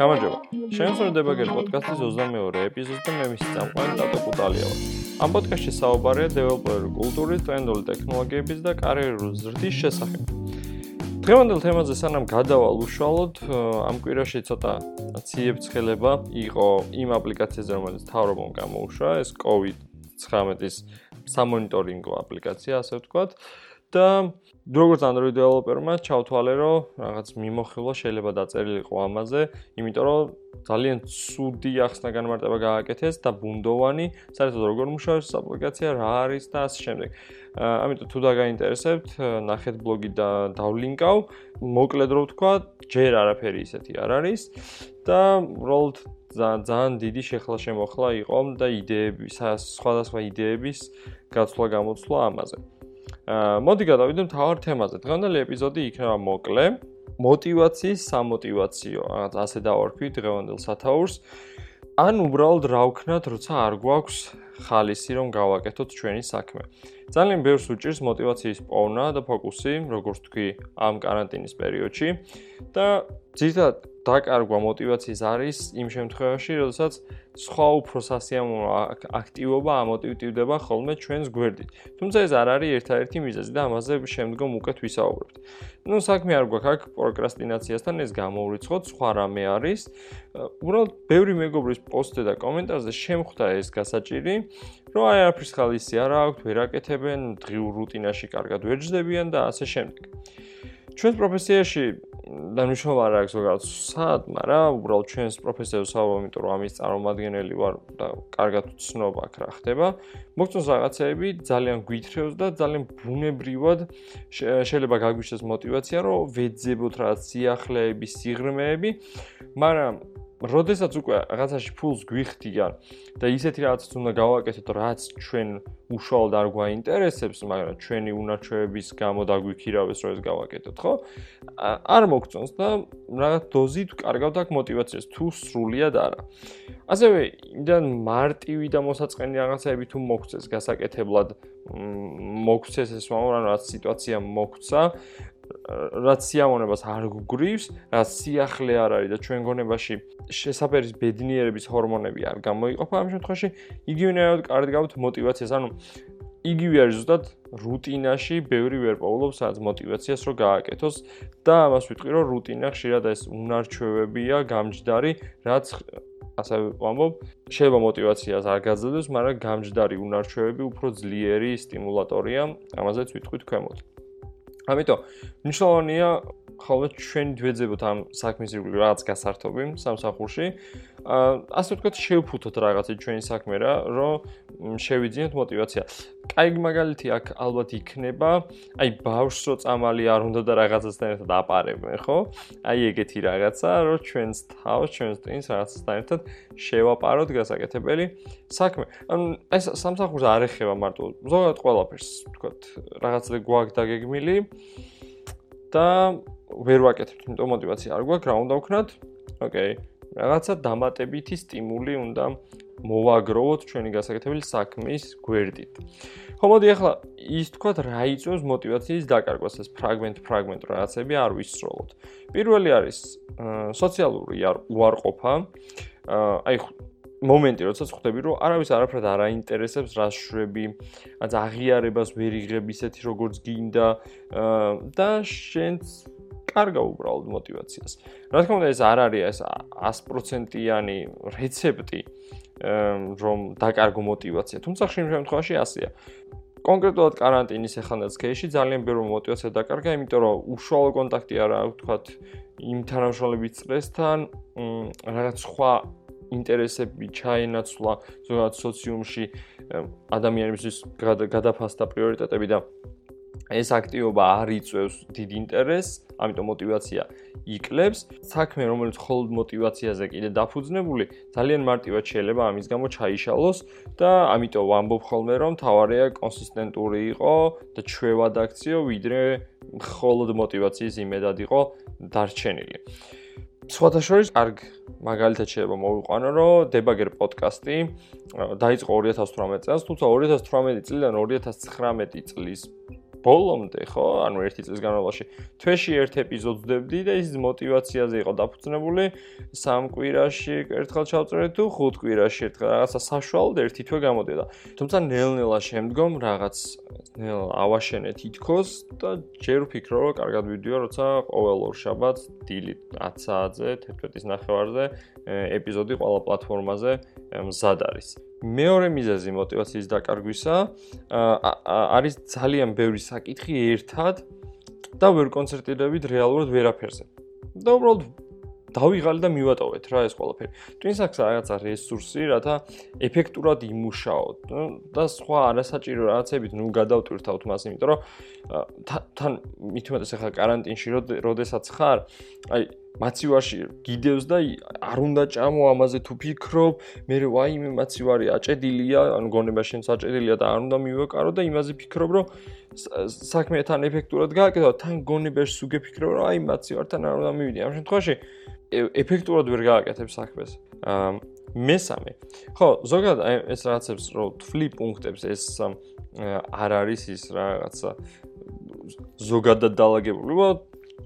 გამარჯობა. შემოსვლება გერ პოდკასტის 22 ეპიზოდს და მე მისი წამყვანი დატო კუტალია ვარ. ამ პოდკასტში საუბარია დეველოპერული კულტურის, ტრენდული ტექნოლოგიების და კარიერული ზრდის შესახებ. დღევანდელ თემაზე სანამ გადავალ უშუალოდ, ამ კვირაში ცოტა ციებცხელება იყო იმ აპლიკაციაზე, რომელიც თავრობამ გამოუშვა, ეს COVID-19-ის სამონიტორინგო აპლიკაცია, ასე ვთქვათ. და როგორც Android developer-მა ჩავთვალე, რომ რაღაც მიმოხილვა შეიძლება დაწერილიყო ამაზე, იმიტომ რომ ძალიან ცუდი ახსნა განმარტება გააკეთეს და ბუნდოვანი, საერთოდ როგორ მუშაობს აპლიკაცია, რა არის და ასე შემდეგ. ამიტომ თუ დაგაინტერესებთ, ნახეთ ბლოგი და დავლინკავ. მოკლედ რო ვთქვა, ჯერ არაფერი ისეთი არ არის და უბრალოდ ძალიან დიდი შეხლა შემოხლა იყო და იდეები, სხვადასხვა იდეების გაცვლა გამოცვლა ამაზე. მოდი გადავიდე მთავარ თემაზე. დღევანდელი ეპიზოდი იქნება მოკლე. мотивაციის სამოტივაციო, რაღაც ასე დავარქვი დღევანდელ სათაურს. ან უბრალოდ რა ვქნათ, როცა არ გვაქვს ხალისი, რომ გავაკეთოთ ჩვენი საქმე. ძალიან ბევრს უჭირს мотивაციის პოვნა და ფოკუსი, როგორც თქვი, ამ каранტინის პერიოდში და ძირითადად დაკარგვა мотиваციის არის იმ შემთხვევაში, როდესაც სხვა უფრო სასიამოვნო აქტივობა ამოტივტივდება ხოლმე ჩვენს გვერდით. თუმცა ეს არ არის ერთადერთი მიზეზი და ამაზე შემდგომ უკეთ ვისაუბრებთ. ну საქმე არ გვაქვს აქ პროკრასტინაციასთან ეს გამოვრიცხოთ, სხვა რამე არის. უბრალოდ ბევრი მეგობრის პოსტზე და კომენტარზე შემხვდა ეს გასაჭირი, რომ აი არაფრის ხალისი არ აქვთ, ვერ აკეთებენ, დღიურ რუტინაში კარგად ვერ ჯდებიან და ასე შემდეგ. ჩვენს პროფესიაში დანიშნულება არ აქვს ზოგადად სად, მაგრამ უბრალოდ ჩვენს პროფესორს ვსაუბრობ, იმიტომ რომ ამის წარმომადგენელი ვარ და კარგად ვცნობ აქ რა ხდება. მოგწონს რაღაცეები, ძალიან გვითრევს და ძალიან ბუნებრივად შეიძლება გაგვიშდეს мотивация, რომ ვეძებოთ რა სიახლეები, სიღრმეები, მაგრამ როდესაც უკვე რაღაცაში ფულს გვიხდიან და ისეთი რაღაცაც უნდა გავაკეთოთ, რაც ჩვენ უშუალოდ არ გვაინტერესებს, მაგრამ ჩვენი უნარჩვევების გამო დაგვიქირავეს, რომ ეს გავაკეთოთ, ხო? არ მოგწონს და რაღაც დოზით კარგავთ აქ мотивაციას, თუ სრულიად არა. ასევე, იმდან მარტივი და მოსაწყენი რაღაცები თუ მოგწეს გასაკეთებლად მოგწეს ეს მაგრამ რაღაც სიტუაცია მოგცა, რაც სიამოვნებას არ გგრის, რაც სიახლე არ არის და ჩვენ გონებაში შესაფერის ბედნიერების ჰორმონები არ გამოიყოფა, ამ შემთხვევაში იგივენაირად კარგად გავთ мотивაციას, ანუ იგივე არის ზუსტად რუტინაში ბევრი ვერ პოულობს სადაც мотивაციას რო გააკეთოს და ამას ვიტყვი რომ რუტინა ხშირად ეს უნარჩვევებია გამჯდარი რაც ასე ვამბობ შეიძლება мотивაციას არ გაძლევს მაგრამ გამჯდარი უნარჩვევები უფრო ძლიერი სტიმულატორია ამაზეც ვიტყვით ქვემოთ. ამიტომ მნიშვნელოვანია ხოლმე ჩვენ გვეძებოთ ამ საქმის ირგვლივ რაღაც გასართობი სამსახურში. აა ასე ვთქვათ, შევფუთოთ რაღაცა ჩვენი საქმე რა, რომ შევიძინოთ мотиваცია. კაი მაგალითი აქ ალბათ იქნება, აი ბავშვს რო წამალი არ უნდა და რაღაცასთან ერთად აპარებენ, ხო? აი ეგეთი რაღაცა, რომ ჩვენს თავს, ჩვენს ტვინს რაღაცასთან ერთად შევაპაროთ გასაკეთებელი საქმე. ანუ ეს სამსახურს არ ეხება მარტო ზოგადად ყველაფერს, თქვათ, რაღაცა გვაქვს დაგეგმილი და ვერ ვაკეთებთ, იმიტომ мотивация არ გვაქვს, რა უნდა ვქნათ? ოკეი. რაღაცა დამატებითი სტიმული უნდა მოვაგროვოთ ჩვენი გასაკეთებელი საქმის გვერდით. ხო მოდი ახლა ის თქვათ რა იწვევს мотивაციის დაკარგვას ეს ფრაგმენტ ფრაგმენტ რაღაცები არ ვისროლოთ. პირველი არის სოციალური უარყოფა. აი მომენტი, როდესაც ხვდები, რომ არავის არაფრად არ აინტერესებს რა შვები, აც აღიარებას ვერ იღებ ისეთი როგორც გინდა და შენც კარგა უბრალოდ мотиваციას. რა თქმა უნდა ეს არ არის ეს 100%-იანი რეცეპტი რომ დაკარგო мотиваცია. თუმცა ხშირ შემთხვევაში ასეა. კონკრეტულად каранტინის ეხანდაც кейში ძალიან ბევრი мотивация დაკარგა, იმიტომ რომ უშუალო კონტაქტი არ აქვს თქვათ იმ თანამშრომლების წესთან, რაღაც სხვა ინტერესები ჩაენაცვლა ზოგადად სოციუმში ადამიანებისთვის გადაფასდა პრიორიტეტები და ეს აქტივობა არ იწვევს დიდ ინტერესს, ამიტომ мотивация იკლებს. საქმე, რომელიც მხოლოდ мотивациაზე კიდე დაფუძნებული, ძალიან მარტივად შეიძლება ამის გამო ჩაიშალოს და ამიტომ ვამბობ ხოლმე, რომ თავარია კონსისტენტური იყო და ჩვევად აქციო, ვიდრე მხოლოდ мотивацიის იმედად იყო დარჩენილი. სხვათაშორის კარგ მაგალითად შეიძლება მოვიყვანო, რომ დებაგერ პოდკასტი დაიწყო 2018 წელს, თუმცა 2018 წლიდან 2019 წლის ბოლომდე, ხო, ანუ ერთი წლის განმავლობაში თვეში ერთ ეპიზოდს დებდი და ის мотивაციაზე იყო დაფუძნებული. სამ კვირაში ერთხელ ჩავწერე თუ ხუთ კვირაში ერთხელ რაღაცა საშუალოდ ერთი თვე გამოდიდა. თუმცა ნელ-ნელა შემდგომ რაღაც ნელ ავაშენე თითქოს და ჯერ ვფიქრობ, რომ კარგად ვიდეო, როცა ყოველ ორ შაბათს დილით 10 საათზე, 11-ის ნახევარზე ეპიზოდი ყველა პლატფორმაზე მზად არის. მეორე მიზეზი мотивაციის დაკარგვისა არის ძალიან ბევრი საკითხი ერთად და ვერ კონცერტირდებით რეალურად ვერაფერზე. და უბრალოდ დავიღალე და მივატოვეთ რა ეს ყველაფერი. ტვინს აქვს რაღაცა რესურსი, რათა ეფექტურად იმუშაოთ და სხვა არასაჭირო რაღაცებით ნუ გადავტვირთავთ მას, იმიტომ რომ თან მithumates ახლა каранტინში როდესაც ხარ, აი მაცივარში გიდევს და არ უნდა ჭამო ამაზე თუ ფიქრობ, მე ვაიმე მაცივარი აჭედილია, ანუ გონება შენს აჭედილია და არ უნდა მივეკარო და იმაზე ფიქრობ, რომ საქმე თან ეფექტურად გააკეთო, თან გონებაში სულ გეფიქრებ, რომ აი მაცივართან არ უნდა მივიდი. ამ შემთხვევაში ეფექტურად ვერ გააკეთებ საქმეს. აა მესამე. ხო, ზოგადად ეს რაღაცებს რო თვლი პუნქტებს ეს არ არის ის რაღაცა ზოგადად დაალაგებული,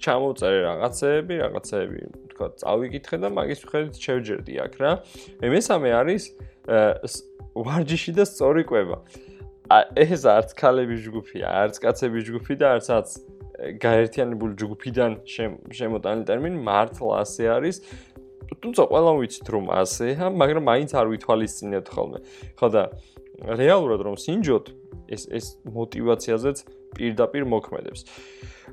ჩამოწერე რაღაცეები, რაღაცეები, თქვა, წავიკითხე და მაგის მიხედვით შევჯერდი აქ რა. მე მესამე არის ვარჯიში და სწორი კვება. ეს არც ქალების ჯგუფია, არც კაცების ჯგუფი და არცაც გაერთიანებული ჯგუფიდან შემოტანილი ტერმინი მართლა ასე არის. თუმცა ყველა ვიცით რომ ასეა, მაგრამ მაინც არ ვითვალისწინებთ ხოლმე. ხო და რეალურად რომ სინჯოთ, ეს ეს мотивაციაზეც პირდაპირ მოქმედებს.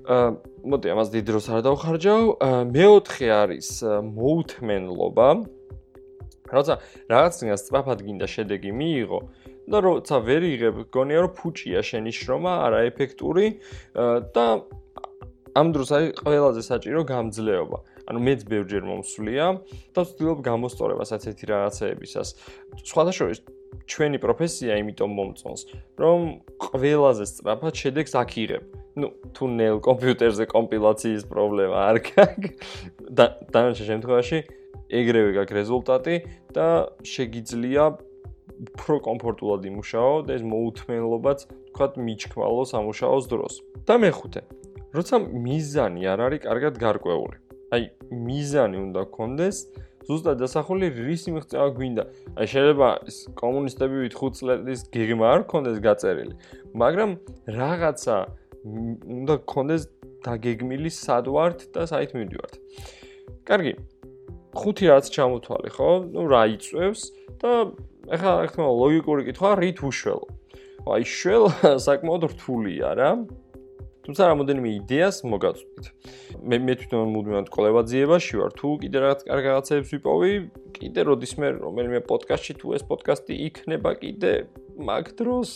აა მოდი ამას დიდ დროს არ დავხარჯავ. მეოთხე არის მოუთმენლობა. როცა რაღაცნაირად სწრაფად გინდა შედეგი მიიღო, და როცა ვერ იღებ, გონია რომ ფუჭია შენი შრომა, არაეფექტური და ამ დროს არის ყველაზე საჭირო გამძლეობა. ანუ მეც ბევრჯერ მომსვლია და ვცდილობ გამოსწორებას ასეთი რაღაცეებისას. სხვადასხვა ჩვენი პროფესია იმიტომ მომწონს, რომ ყველაზე სწრაფად შედეგს აქ იღებ. ну, თუ ნელ კომპიუტერზე კომპილაციის პრობლემა არ გაქვს, დანარჩენ შემთხვევაში ეგრევე გაქვს რეზულტატი და შეგიძლია უფრო კომფორტულად იმუშაო და ეს მოუთმენლობაც თქვათ მიჩქმალო სამუშაოს დროს. და მეხუთე, როცა მიზანი არ არის კარგად გარკვეული. აი, მიზანი უნდა გქონდეს, ზუსტად დასახული რის მიღწევა გვინდა. აი შეიძლება კომუნისტები ვით 5 წლის გეგმა არ ქონდეს გაწერილი, მაგრამ რაღაცა უნდა გქონდეს დაგეგმილი სად ვართ და საით მივდივართ. კარგი. ხუთი რაც ჩამოთვალე, ხო? ნუ რა იწევს და ეხლა რა თქმა უნდა ლოგიკური კითხვა რით უშველო. აი შველ საკმაოდ რთულია რა. თუმცა რამოდენიმე იდეას მოგაწვით. მე მე თვითონ მუდმივად კოლებაძიებაში ვარ. თუ კიდე რაღაც კარგ რაღაცებს ვიპოვი, კიდე როდისმე რომელიმე პოდკასტში თუ ეს პოდკასტი იქნება კიდე მაგ დროს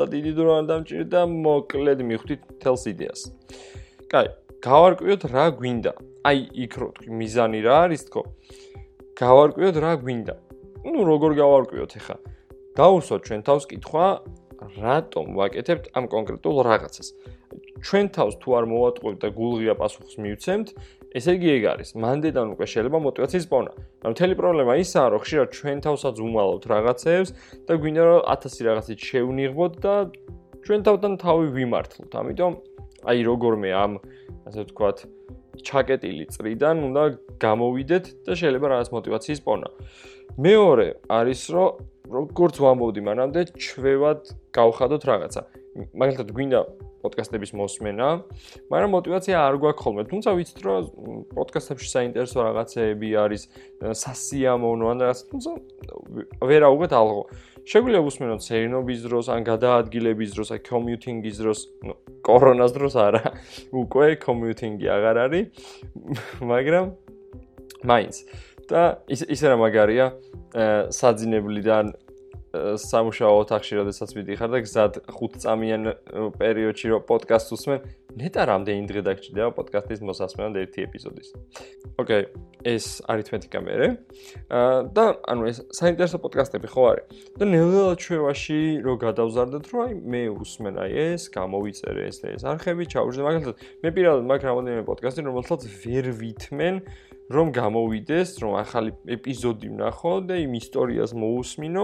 და დიდი დრო არ დამჭირდა მოკლედ მიხვდით თელს იდეას. კაი, გავარკვიოთ რა გვინდა. აი იქ რო თქვი მიზანი რა არის თქო. გავარკვიოთ რა გვინდა. ну როგორ გავარკვიოთ ახლა? დაუსვათ ჩვენ თავს კითხვა, რატომ ვაკეთებთ ამ კონკრეტულ რაღაცას? ჩვენ თავს თუ არ მოვატყუებთ და გულღია პასუხს მივცემთ, ესე იგი ეგ არის. მანდედან უკვე შეიძლება мотиваციის პოვნა. მაგრამ მთელი პრობლემა ისაა, რომ ხშირად ჩვენ თავსაც უმალავთ რაღაცეებს და გვინდა რომ 1000 რაღაცით შევნიღბოთ და ჩვენ თავთან თავი ვიმართლოთ. ამიტომ აი როგორმე ამ ასე ვთქვათ ჩაკეტილი წრიდან უნდა გამოვიდეთ და შეიძლება რაღაც мотиваციის პოვნა. მეორე არის რომ როგორც ვამბობდი მანამდე, ჩვევად გავხადოთ რაღაცა. მაგალითად, გვინდა პოდკასტების მოსმენა, მაგრამ мотиваცია არ გვაქვს ხოლმე. თუმცა ვიცით, რომ პოდკასტებში საინტერესო რაღაცეები არის, სასიამოვნო ან რაღაც, თუმცა ვერ აუღეთ ალღო. შეგვიძლია უსმენოთ სერინობის დროს, ან გადაადგილების დროს, ან კომიუტინგის დროს, ну, კორონას დროს არა, უკვე კომიუტინგი აღარ არის, მაგრამ მაინც და ის ისე რა მაგარია, საძინებლიდან სამუშაო ოთახში როდესაც ვიდიხარ და გზად 5 წამიან პერიოდში რო პოდკასტს უსმენ, ნეტა რამდენი დღე დაგჭირდება პოდკასტის მოსასმენად ერთი ეპიზოდის. ოკეი, ეს არითმეტიკა მერე. აა და ანუ ეს საინტერესო პოდკასტები ხო არის? და ნელ-ნელა ჩვევაში რო გადავზარდეთ, რომ აი მე უსმენ აი ეს, გამოვიწერე ეს და ეს არხები, ჩაუშვი მაგალითად, მე პირადად მაგ რამოდენიმე პოდკასტი, რომელსაც ვერ ვითმენ რომ გამოვიდეს, რომ ახალი ეპიზოდი ვნახო და იმ ისტორიას მოусმინო,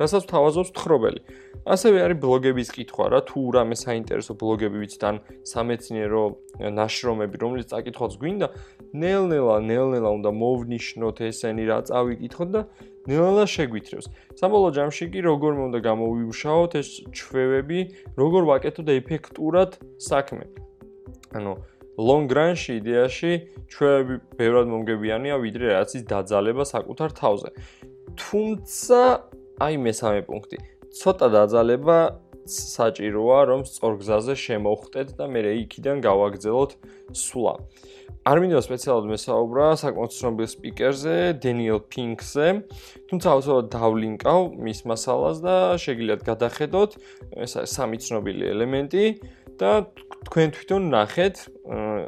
რასაც თავაზობს თხრობელი. ასევე არის ბლოგების კითხვა რა, თუ რამე საინტერესო ბლოგები ვიცით ან სამეცნიერო ნაშრომები, რომლის წაკითხვაც გვინდა, ნელ-ნელა, ნელ-ნელა უნდა მოვნიშნოთ ესენი რა წავიკითხოთ და ნელა შეგვითრევს. სამბოლოო ჯამში კი როგორ მე უნდა გამოვიუშაოთ ეს ჩვევები, როგორ ვაკეთოთ ეფექტურად საქმე. ანუ long run-ში იდეაში ჩვევები ბევრად მომგებიანია ვიდრე რაც ის დაძალება საკუთარ თავზე. თუმცა აი მესამე პუნქტი. ცოტა დაძალება საჭიროა რომ სწორ გზაზე შემოვხდეთ და მე იქიდან გავაგზავნოთ სულა. არ მინდა სპეციალურად მესაუბრა საკმაოდ ცნობილ სპიკერზე, დენიელ პინკზე. თუმცა აუცილებლად დავლინკავ მის მასალას და შეგიძლიათ გადახედოთ ეს სამი ცნობილი ელემენტი და თქვენ თვითონ ნახეთ,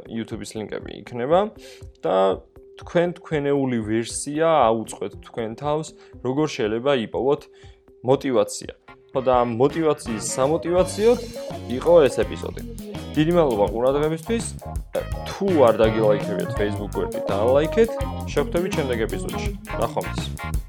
YouTube-ის ლინკები იქნება და თქვენ თქვენეული ვერსია აუწყეთ თქვენ თავს, როგორ შეიძლება იპოვოთ мотивация. ხო და мотивაციის სამოტივაციოდ იყო ეს ეპიზოდი. დიდი მადლობა ყურადღებისთვის. თუ არ დაგილაიქებიათ Facebook გვერდით, დაალაიქეთ. შევხვდებით შემდეგ ეპიზოდში. ნახვამდის.